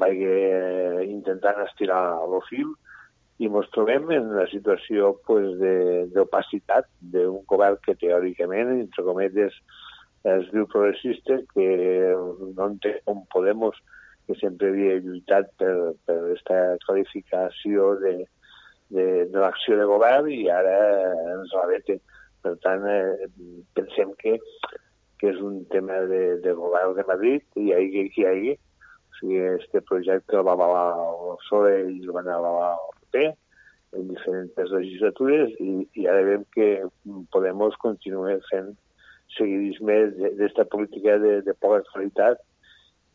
vaig eh, intentant estirar el fil i ens trobem en una situació pues, d'opacitat d'un govern que teòricament, entre cometes, es diu progressista, que no entén com Podemos, que sempre havia lluitat per, per aquesta qualificació de, de, de l'acció de govern i ara ens la vete. Per tant, eh, pensem que, que és un tema de, de govern de Madrid, i hi hagi qui hi hagi, sigui, este projecte el va avalar el PSOE i el van avalar el PP en diferents legislatures i, i ara veiem que Podemos continua fent seguidisme d'esta política de, de poca qualitat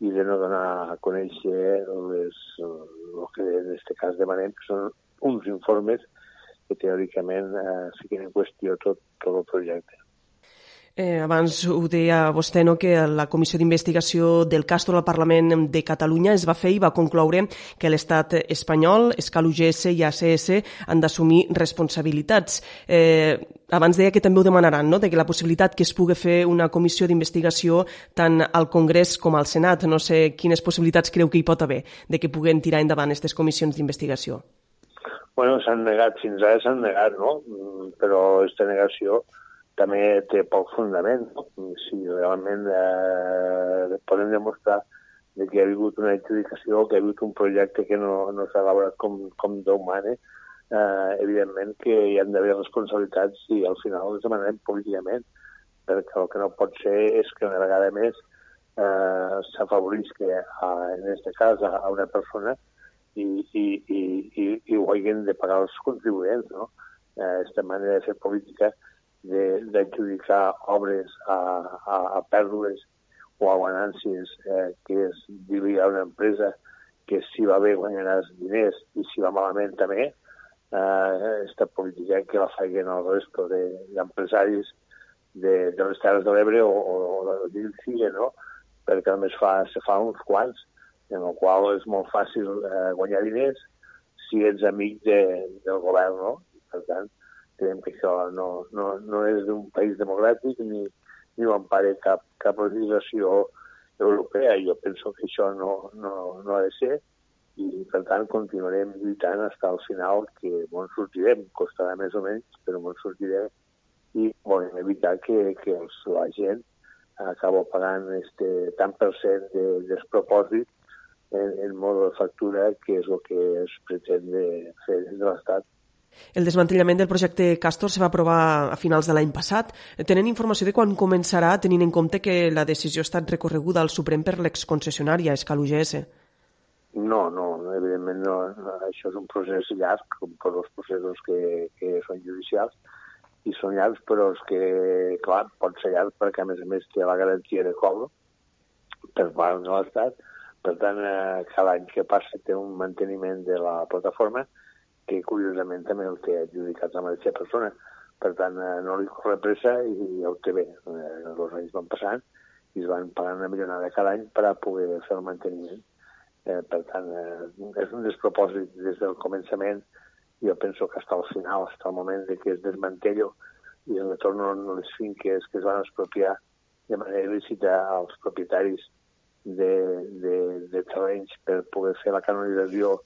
i de no donar a conèixer les, el que en aquest cas demanem, que són uns informes que teòricament eh, fiquen en qüestió tot, tot el projecte. Eh, abans ho deia vostè, no, que la comissió d'investigació del Castor al Parlament de Catalunya es va fer i va concloure que l'estat espanyol, Escal UGS i ACS han d'assumir responsabilitats. Eh, abans deia que també ho demanaran, no, de que la possibilitat que es pugui fer una comissió d'investigació tant al Congrés com al Senat. No sé quines possibilitats creu que hi pot haver de que puguen tirar endavant aquestes comissions d'investigació. Bueno, s'han negat, fins ara s'han negat, no? Mm, però aquesta negació també té poc fundament. No? Si realment eh, podem demostrar de que hi ha hagut una adjudicació, que hi ha hagut un projecte que no, no s'ha elaborat com, com Déu mane, eh, evidentment que hi han d'haver responsabilitats i al final les demanarem políticament, perquè el que no pot ser és que una vegada més eh, s'afavorisca, en aquest cas, a, a una persona i, i, i, i, i ho hagin de pagar els contribuents. No? Eh, aquesta manera de fer política d'adjudicar obres a, a, a pèrdues o a guanàncies eh, que es dir a una empresa que si va bé guanyaràs diners i si va malament també, eh, política que la facin el resto d'empresaris de, de, de les Terres de l'Ebre o, o, o de Silla, no? perquè només fa, se fa uns quants, en el qual és molt fàcil eh, guanyar diners si ets amic de, del govern, no? Per tant, creiem que això no, no, no és d'un país democràtic ni, ni ho empare cap, cap legislació europea. Jo penso que això no, no, no ha de ser i, per tant, continuarem lluitant fins al final que bon, sortirem. Costarà més o menys, però bon, sortirem i volem evitar que, que els, la gent acaba pagant este tant per cent de despropòsit en, en modo de factura, que és el que es pretén de fer de l'Estat el desmantellament del projecte Castor se va aprovar a finals de l'any passat. Tenen informació de quan començarà, tenint en compte que la decisió ha estat recorreguda al Suprem per l'exconcessionària Escal UGS? No, no, evidentment no. Això és un procés llarg, com tots els processos que, que són judicials, i són llargs, però és que, clar, pot ser llarg perquè, a més a més, té la garantia de cobro per part de l'Estat. Per tant, eh, cada any que passa té un manteniment de la plataforma que curiosament també el té adjudicat la mateixa persona. Per tant, eh, no li corre pressa i el té bé. Eh, els anys van passant i es van pagant una milionada cada any per a poder fer el manteniment. Eh, per tant, eh, és un despropòsit des del començament. Jo penso que fins al final, fins al moment de que es desmantello i es retornen les finques que es van expropiar de manera il·lícita als propietaris de, de, de terrenys per poder fer la canonització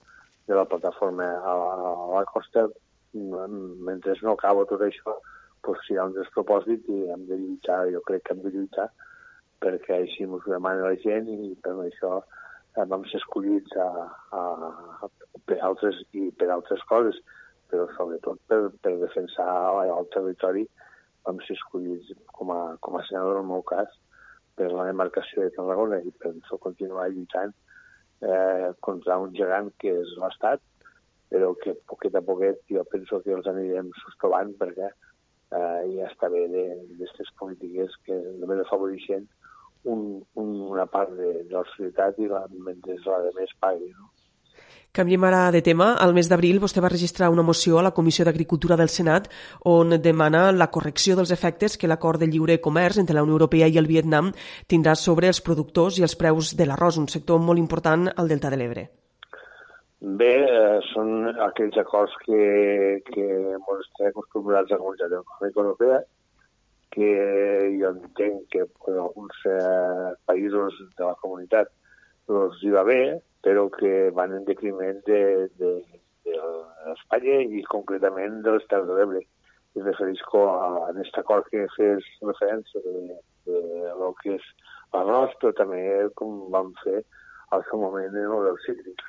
de la plataforma a la, a la costa, mentre no acabo tot això, doncs hi ha un despropòsit i hem de lluitar, jo crec que hem de lluitar perquè així ens ho demana la gent i per això vam ser escollits a, a, a, per altres i per altres coses, però sobretot per, per defensar el territori vam ser escollits com a, com a senador, en el meu cas, per la demarcació de Tarragona i penso continuar lluitant eh, contra un gegant que és l'Estat, però que poquet a poquet jo penso que els anirem sostovant perquè eh, ja està bé d'aquestes polítiques que només afavoreixen un, un, una part de, de la societat i la, mentre la de més pagui. No? Canviem ara de tema. Al mes d'abril vostè va registrar una moció a la Comissió d'Agricultura del Senat on demana la correcció dels efectes que l'acord de lliure comerç entre la Unió Europea i el Vietnam tindrà sobre els productors i els preus de l'arròs, un sector molt important al Delta de l'Ebre. Bé, eh, són aquells acords que, que ens estem acostumbrats a la Comunitat Econòmica Europea, que jo entenc que en alguns eh, països de la comunitat doncs hi va bé, però que van en decriment d'Espanya de, de i concretament de les Terres de l'Ebre. I referisco a, a aquest acord que fes referència de, de, de que és l'arròs, però també com vam fer al seu moment en el cítric.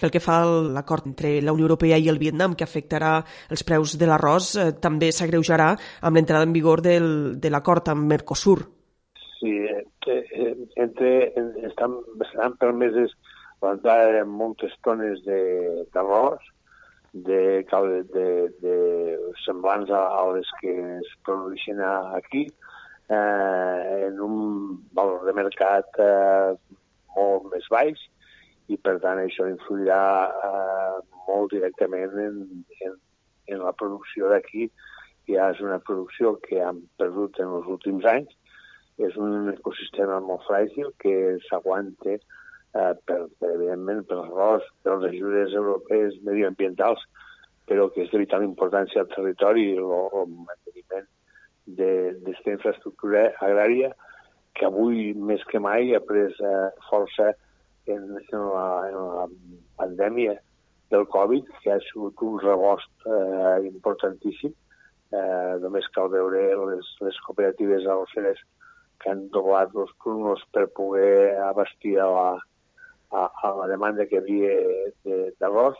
Pel que fa a l'acord entre la Unió Europea i el Vietnam, que afectarà els preus de l'arròs, eh, també s'agreujarà amb l'entrada en vigor del, de l'acord amb Mercosur. Sí, eh, eh, entre, estan, estaran permeses de moltes tones d'arròs, de, de, de, de semblants a, a les que es produeixen aquí, eh, en un valor de mercat eh, molt més baix, i per tant això influirà eh, molt directament en, en, en la producció d'aquí. Ja és una producció que han perdut en els últims anys. És un ecosistema molt fràgil que s'aguanta eh, per, per, evidentment, per l'arròs, per les ajudes europees medioambientals, però que és de vital importància al territori el, el manteniment d'aquesta infraestructura agrària que avui més que mai ha pres eh, força en, en, la, en la pandèmia del Covid, que ha sigut un rebost eh, importantíssim. Eh, només cal veure les, les cooperatives arrosseres que han doblat els turnos per poder abastir a la, a, a la demanda que hi havia d'arròs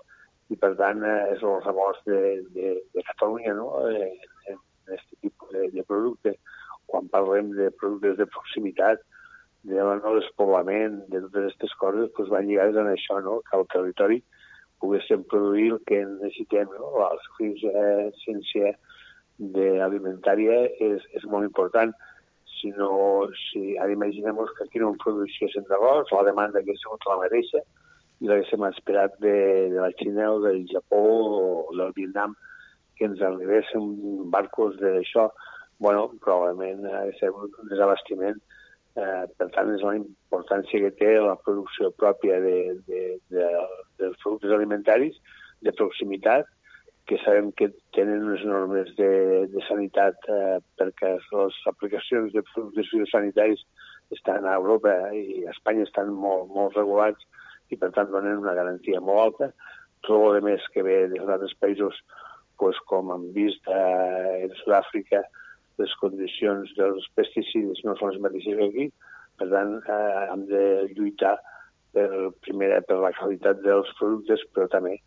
i, per tant, eh, és el rebost de, de, de Catalunya no? Eh, en, aquest tipus de, de producte. Quan parlem de productes de proximitat, de no despoblament, de totes aquestes coses, doncs van lligades en això, no? que el territori poguéssim produir el que necessitem. No? La suficiència alimentària és, és molt important. Si no, si ara imaginem que aquí no en produeixéssim d'arròs, la demanda que ha sigut la mateixa i l'haguéssim esperat de, de la Xina o del Japó o del Vietnam que ens arribessin barcos d'això, bueno, probablement ha de ser un desabastiment. Eh, per tant, és la importància que té la producció pròpia de, de, de, dels productes alimentaris de proximitat, que sabem que tenen unes normes de, de sanitat eh, perquè les aplicacions de productes fitosanitaris estan a Europa i a Espanya estan molt, molt regulats i per tant donen una garantia molt alta. Tot el més que ve dels altres països, pues, com hem vist eh, en Sud-àfrica, les condicions dels pesticides no són les mateixes que aquí, per tant, eh, hem de lluitar per, primer per la qualitat dels productes, però també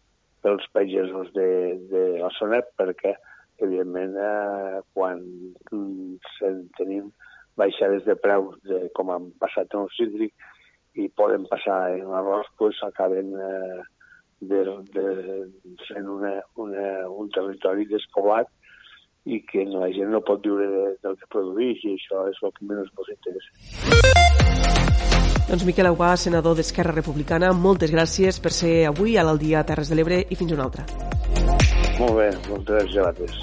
pels pagesos de, de la zona, perquè, evidentment, eh, quan tenim baixades de preus, de, com han passat en el cítric, i poden passar en l'arròs, doncs acaben eh, de, de, sent una, una, un territori despoblat i que la gent no pot viure de, del que produeix i això és el que menys ens interessa. Doncs Miquel Aguà, senador d'Esquerra Republicana, moltes gràcies per ser avui a l'Aldia Terres de l'Ebre i fins una altra. Molt bé, moltes gràcies.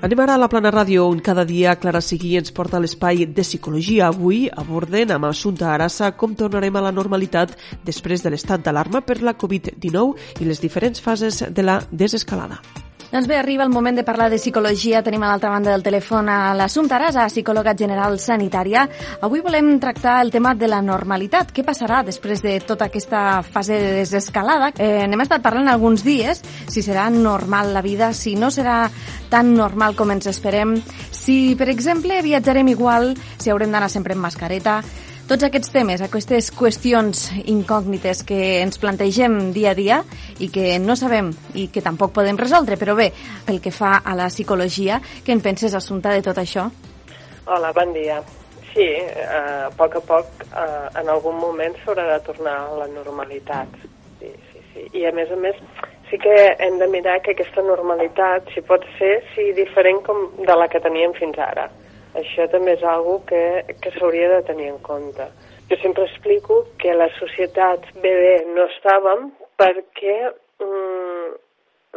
Anem ara a la Plana Ràdio, on cada dia Clara Seguí ens porta l'espai de psicologia. Avui aborden amb Assumpta Arassa com tornarem a la normalitat després de l'estat d'alarma per la Covid-19 i les diferents fases de la desescalada. Doncs bé, arriba el moment de parlar de psicologia. Tenim a l'altra banda del telèfon a l'Assumpta Arasa, psicòloga general sanitària. Avui volem tractar el tema de la normalitat. Què passarà després de tota aquesta fase de desescalada? Eh, n'hem estat parlant alguns dies, si serà normal la vida, si no serà tan normal com ens esperem, si, per exemple, viatjarem igual, si haurem d'anar sempre amb mascareta, tots aquests temes, aquestes qüestions incògnites que ens plantegem dia a dia i que no sabem i que tampoc podem resoldre, però bé, pel que fa a la psicologia, què en penses, Assumpta, de tot això? Hola, bon dia. Sí, eh, a poc a poc, eh, en algun moment s'haurà de tornar a la normalitat. Sí, sí, sí. I a més a més, sí que hem de mirar que aquesta normalitat, si pot ser, sigui diferent com de la que teníem fins ara. Això també és algo que, que s'hauria de tenir en compte. Jo sempre explico que la societat BB no estàvem perquè mm,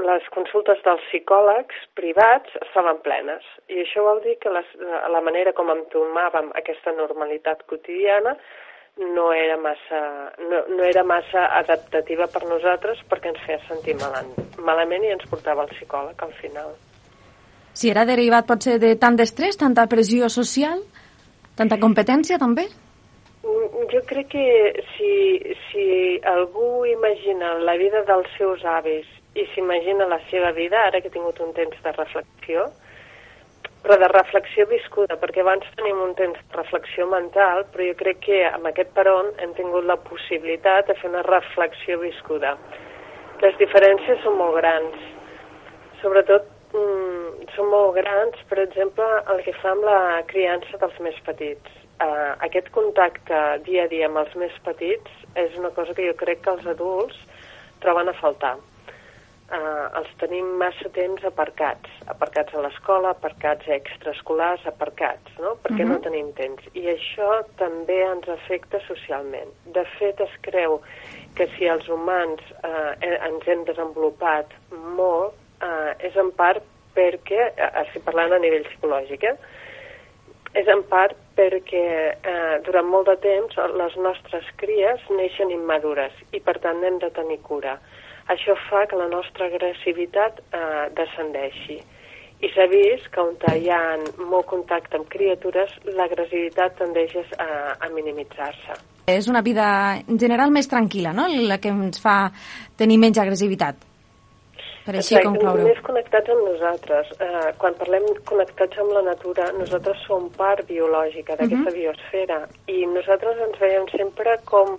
les consultes dels psicòlegs privats estaven plenes. I això vol dir que les, la manera com entomàvem aquesta normalitat quotidiana no era massa, no, no era massa adaptativa per nosaltres perquè ens feia sentir malament i ens portava al psicòleg al final. Si era derivat potser de tant d'estrès, tanta pressió social, tanta competència també? Mm, jo crec que si, si algú imagina la vida dels seus avis i s'imagina la seva vida, ara que he tingut un temps de reflexió, però de reflexió viscuda, perquè abans tenim un temps de reflexió mental, però jo crec que amb aquest peron hem tingut la possibilitat de fer una reflexió viscuda. Les diferències són molt grans, sobretot mm, són molt grans, per exemple, el que fa amb la criança dels més petits. Uh, aquest contacte dia a dia amb els més petits és una cosa que jo crec que els adults troben a faltar. Uh, els tenim massa temps aparcats, aparcats a l'escola, aparcats extraescolars, aparcats, no? perquè uh -huh. no mhm. tenim temps. I això també ens afecta socialment. De fet, es creu que si els humans uh, ens hem desenvolupat molt, eh, és en part perquè, eh, estic parlant a nivell psicològic, eh, és en part perquè eh, durant molt de temps les nostres cries neixen immadures i per tant hem de tenir cura. Això fa que la nostra agressivitat eh, descendeixi. I s'ha vist que on hi ha molt contacte amb criatures, l'agressivitat tendeix a, a minimitzar-se. És una vida en general més tranquil·la, no?, la que ens fa tenir menys agressivitat per així Exacte, concloure. Més connectats amb nosaltres. Uh, quan parlem connectats amb la natura, nosaltres som part biològica d'aquesta uh mhm. -huh. biosfera i nosaltres ens veiem sempre com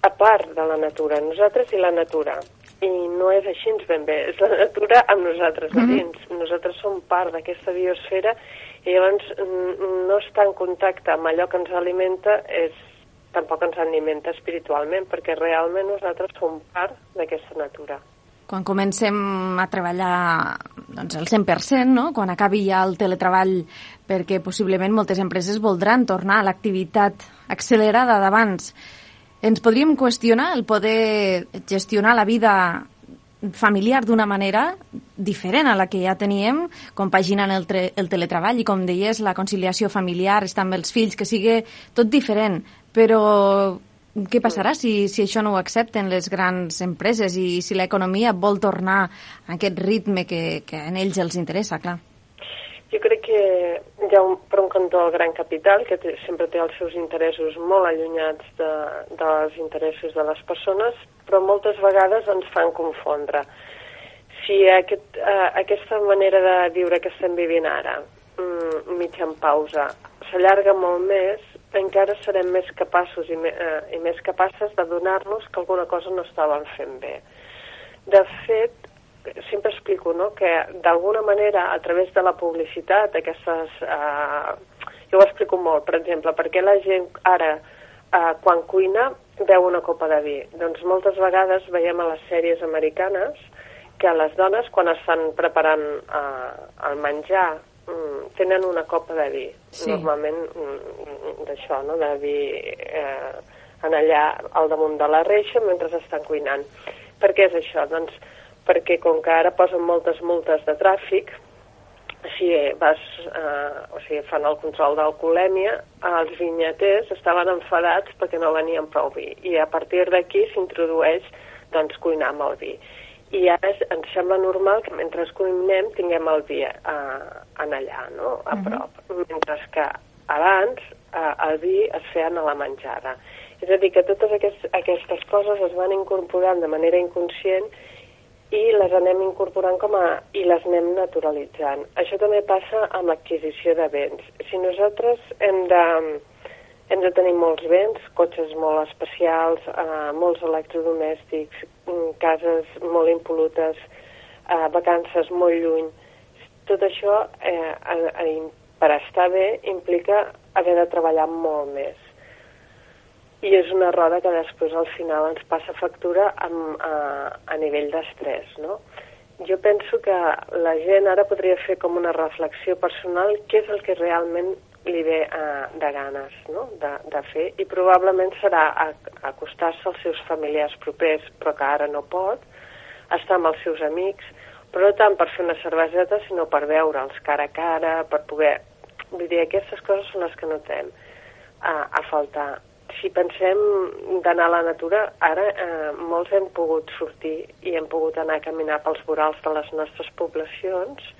a part de la natura, nosaltres i la natura. I no és així ben bé, és la natura amb nosaltres uh -huh. dins. Nosaltres som part d'aquesta biosfera i llavors no estar en contacte amb allò que ens alimenta és tampoc ens alimenta espiritualment, perquè realment nosaltres som part d'aquesta natura quan comencem a treballar doncs, el 100%, no? quan acabi ja el teletreball, perquè possiblement moltes empreses voldran tornar a l'activitat accelerada d'abans. Ens podríem qüestionar el poder gestionar la vida familiar d'una manera diferent a la que ja teníem, compaginant el, el teletreball i, com deies, la conciliació familiar, estar amb els fills, que sigui tot diferent. Però què passarà si, si això no ho accepten les grans empreses i si l'economia vol tornar a aquest ritme que, que a ells els interessa, clar? Jo crec que hi ha un, per un cantó el gran capital, que té, sempre té els seus interessos molt allunyats de, dels interessos de les persones, però moltes vegades ens fan confondre. Si aquest, uh, aquesta manera de viure que estem vivint ara, mm, mitja en pausa, s'allarga molt més, encara serem més capaços i, me, eh, i més capaces de donar-nos que alguna cosa no estàvem fent bé. De fet, sempre explico no, que d'alguna manera, a través de la publicitat, aquestes... Eh, jo ho explico molt, per exemple, perquè la gent ara, eh, quan cuina, veu una copa de vi. Doncs moltes vegades veiem a les sèries americanes que les dones, quan estan preparant eh, el menjar tenen una copa de vi, sí. normalment mm, d'això, no? de vi eh, en allà al damunt de la reixa mentre estan cuinant. Per què és això? Doncs perquè com que ara posen moltes multes de tràfic, si vas, eh, o sigui, fan el control d'alcoholèmia, els vinyaters estaven enfadats perquè no venien prou vi. I a partir d'aquí s'introdueix doncs, cuinar amb el vi. I ara es, ens sembla normal que mentre cuinem tinguem el vi a, en allà, no? a prop. Uh -huh. Mentre que abans eh, el vi es feien a la menjada. És a dir, que totes aquests, aquestes coses es van incorporant de manera inconscient i les anem incorporant com a, i les anem naturalitzant. Això també passa amb l'adquisició de béns. Si nosaltres hem de, hem de tenir molts béns, cotxes molt especials, eh, molts electrodomèstics, cases molt impolutes, eh, vacances molt lluny, tot això eh, eh, per estar bé implica haver de treballar molt més i és una roda que després al final ens passa factura amb, a, a nivell d'estrès, no? Jo penso que la gent ara podria fer com una reflexió personal què és el que realment li ve uh, de ganes no? de, de fer i probablement serà acostar-se als seus familiars propers però que ara no pot, estar amb els seus amics, però no tant per fer una cerveseta sinó per veure'ls cara a cara, per poder... Vull dir, aquestes coses són les que notem a, a faltar si pensem d'anar a la natura, ara eh, molts hem pogut sortir i hem pogut anar a caminar pels vorals de les nostres poblacions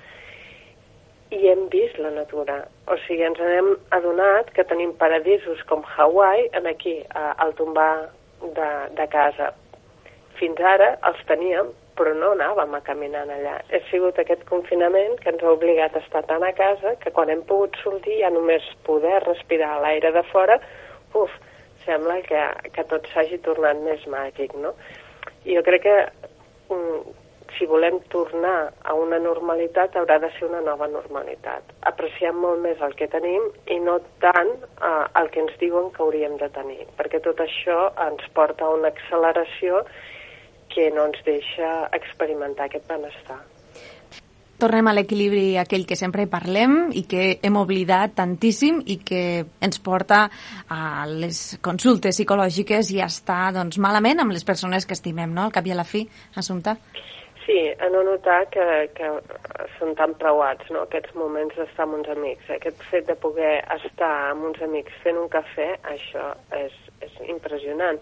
i hem vist la natura. O sigui, ens hem adonat que tenim paradisos com Hawaii, en aquí, a, al tombar de, de casa. Fins ara els teníem, però no anàvem a caminar allà. Ha sigut aquest confinament que ens ha obligat a estar tant a casa que quan hem pogut sortir ja només poder respirar l'aire de fora, uf, sembla que, que tot s'hagi tornat més màgic, no? I jo crec que um, si volem tornar a una normalitat haurà de ser una nova normalitat. Apreciar molt més el que tenim i no tant uh, el que ens diuen que hauríem de tenir, perquè tot això ens porta a una acceleració que no ens deixa experimentar aquest benestar tornem a l'equilibri aquell que sempre parlem i que hem oblidat tantíssim i que ens porta a les consultes psicològiques i a estar doncs, malament amb les persones que estimem, no? Al cap i a la fi, Assumpta. Sí, a no notar que, que són tan preuats, no?, aquests moments d'estar amb uns amics. Aquest fet de poder estar amb uns amics fent un cafè, això és, és impressionant.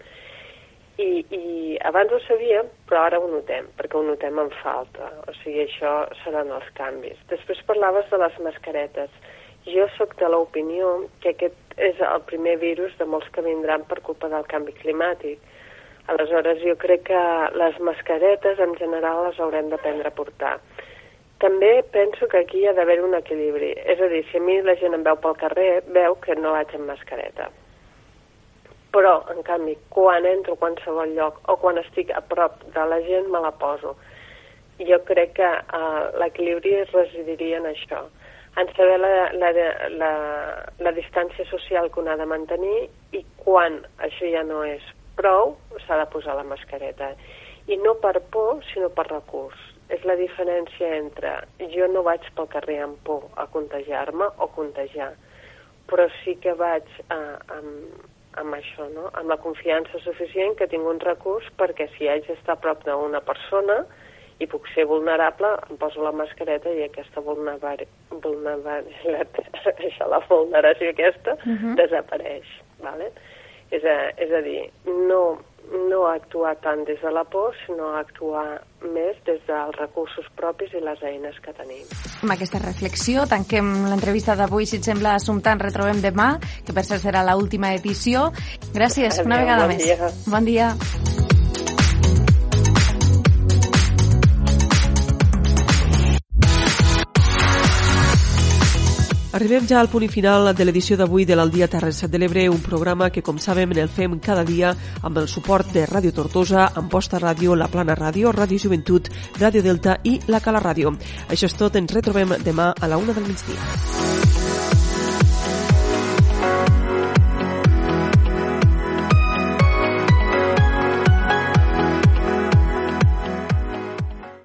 I, i abans ho sabíem, però ara ho notem, perquè ho notem en falta. O sigui, això seran els canvis. Després parlaves de les mascaretes. Jo sóc de l'opinió que aquest és el primer virus de molts que vindran per culpa del canvi climàtic. Aleshores, jo crec que les mascaretes en general les haurem d'aprendre a portar. També penso que aquí hi ha d'haver un equilibri. És a dir, si a mi la gent em veu pel carrer, veu que no vaig amb mascareta però, en canvi, quan entro a qualsevol lloc o quan estic a prop de la gent, me la poso. Jo crec que uh, l'equilibri residiria en això, en saber la, la, la, la distància social que un ha de mantenir i quan això ja no és prou, s'ha de posar la mascareta. I no per por, sinó per recurs. És la diferència entre jo no vaig pel carrer amb por a contagiar-me o contagiar, però sí que vaig uh, amb, amb això, no? amb la confiança suficient que tinc un recurs perquè si haig d'estar a prop d'una persona i puc ser vulnerable, em poso la mascareta i aquesta vulnerabilitat, això, la vulneració aquesta, uh -huh. desapareix. Vale? És, a, és a dir, no, no actuar tant des de la por, sinó actuar més des dels recursos propis i les eines que tenim. Amb aquesta reflexió tanquem l'entrevista d'avui. Si et sembla, Assumpta, ens retrobem demà, que per cert serà l'última edició. Gràcies, una vegada bon més. Dia. Bon dia. Arribem ja al punt final de l'edició d'avui de l'Aldia Terres de l'Ebre, un programa que, com sabem, el fem cada dia amb el suport de Ràdio Tortosa, Amposta Ràdio, La Plana Ràdio, Ràdio Joventut, Ràdio Delta i La Cala Ràdio. Això és tot, ens retrobem demà a la una del migdia.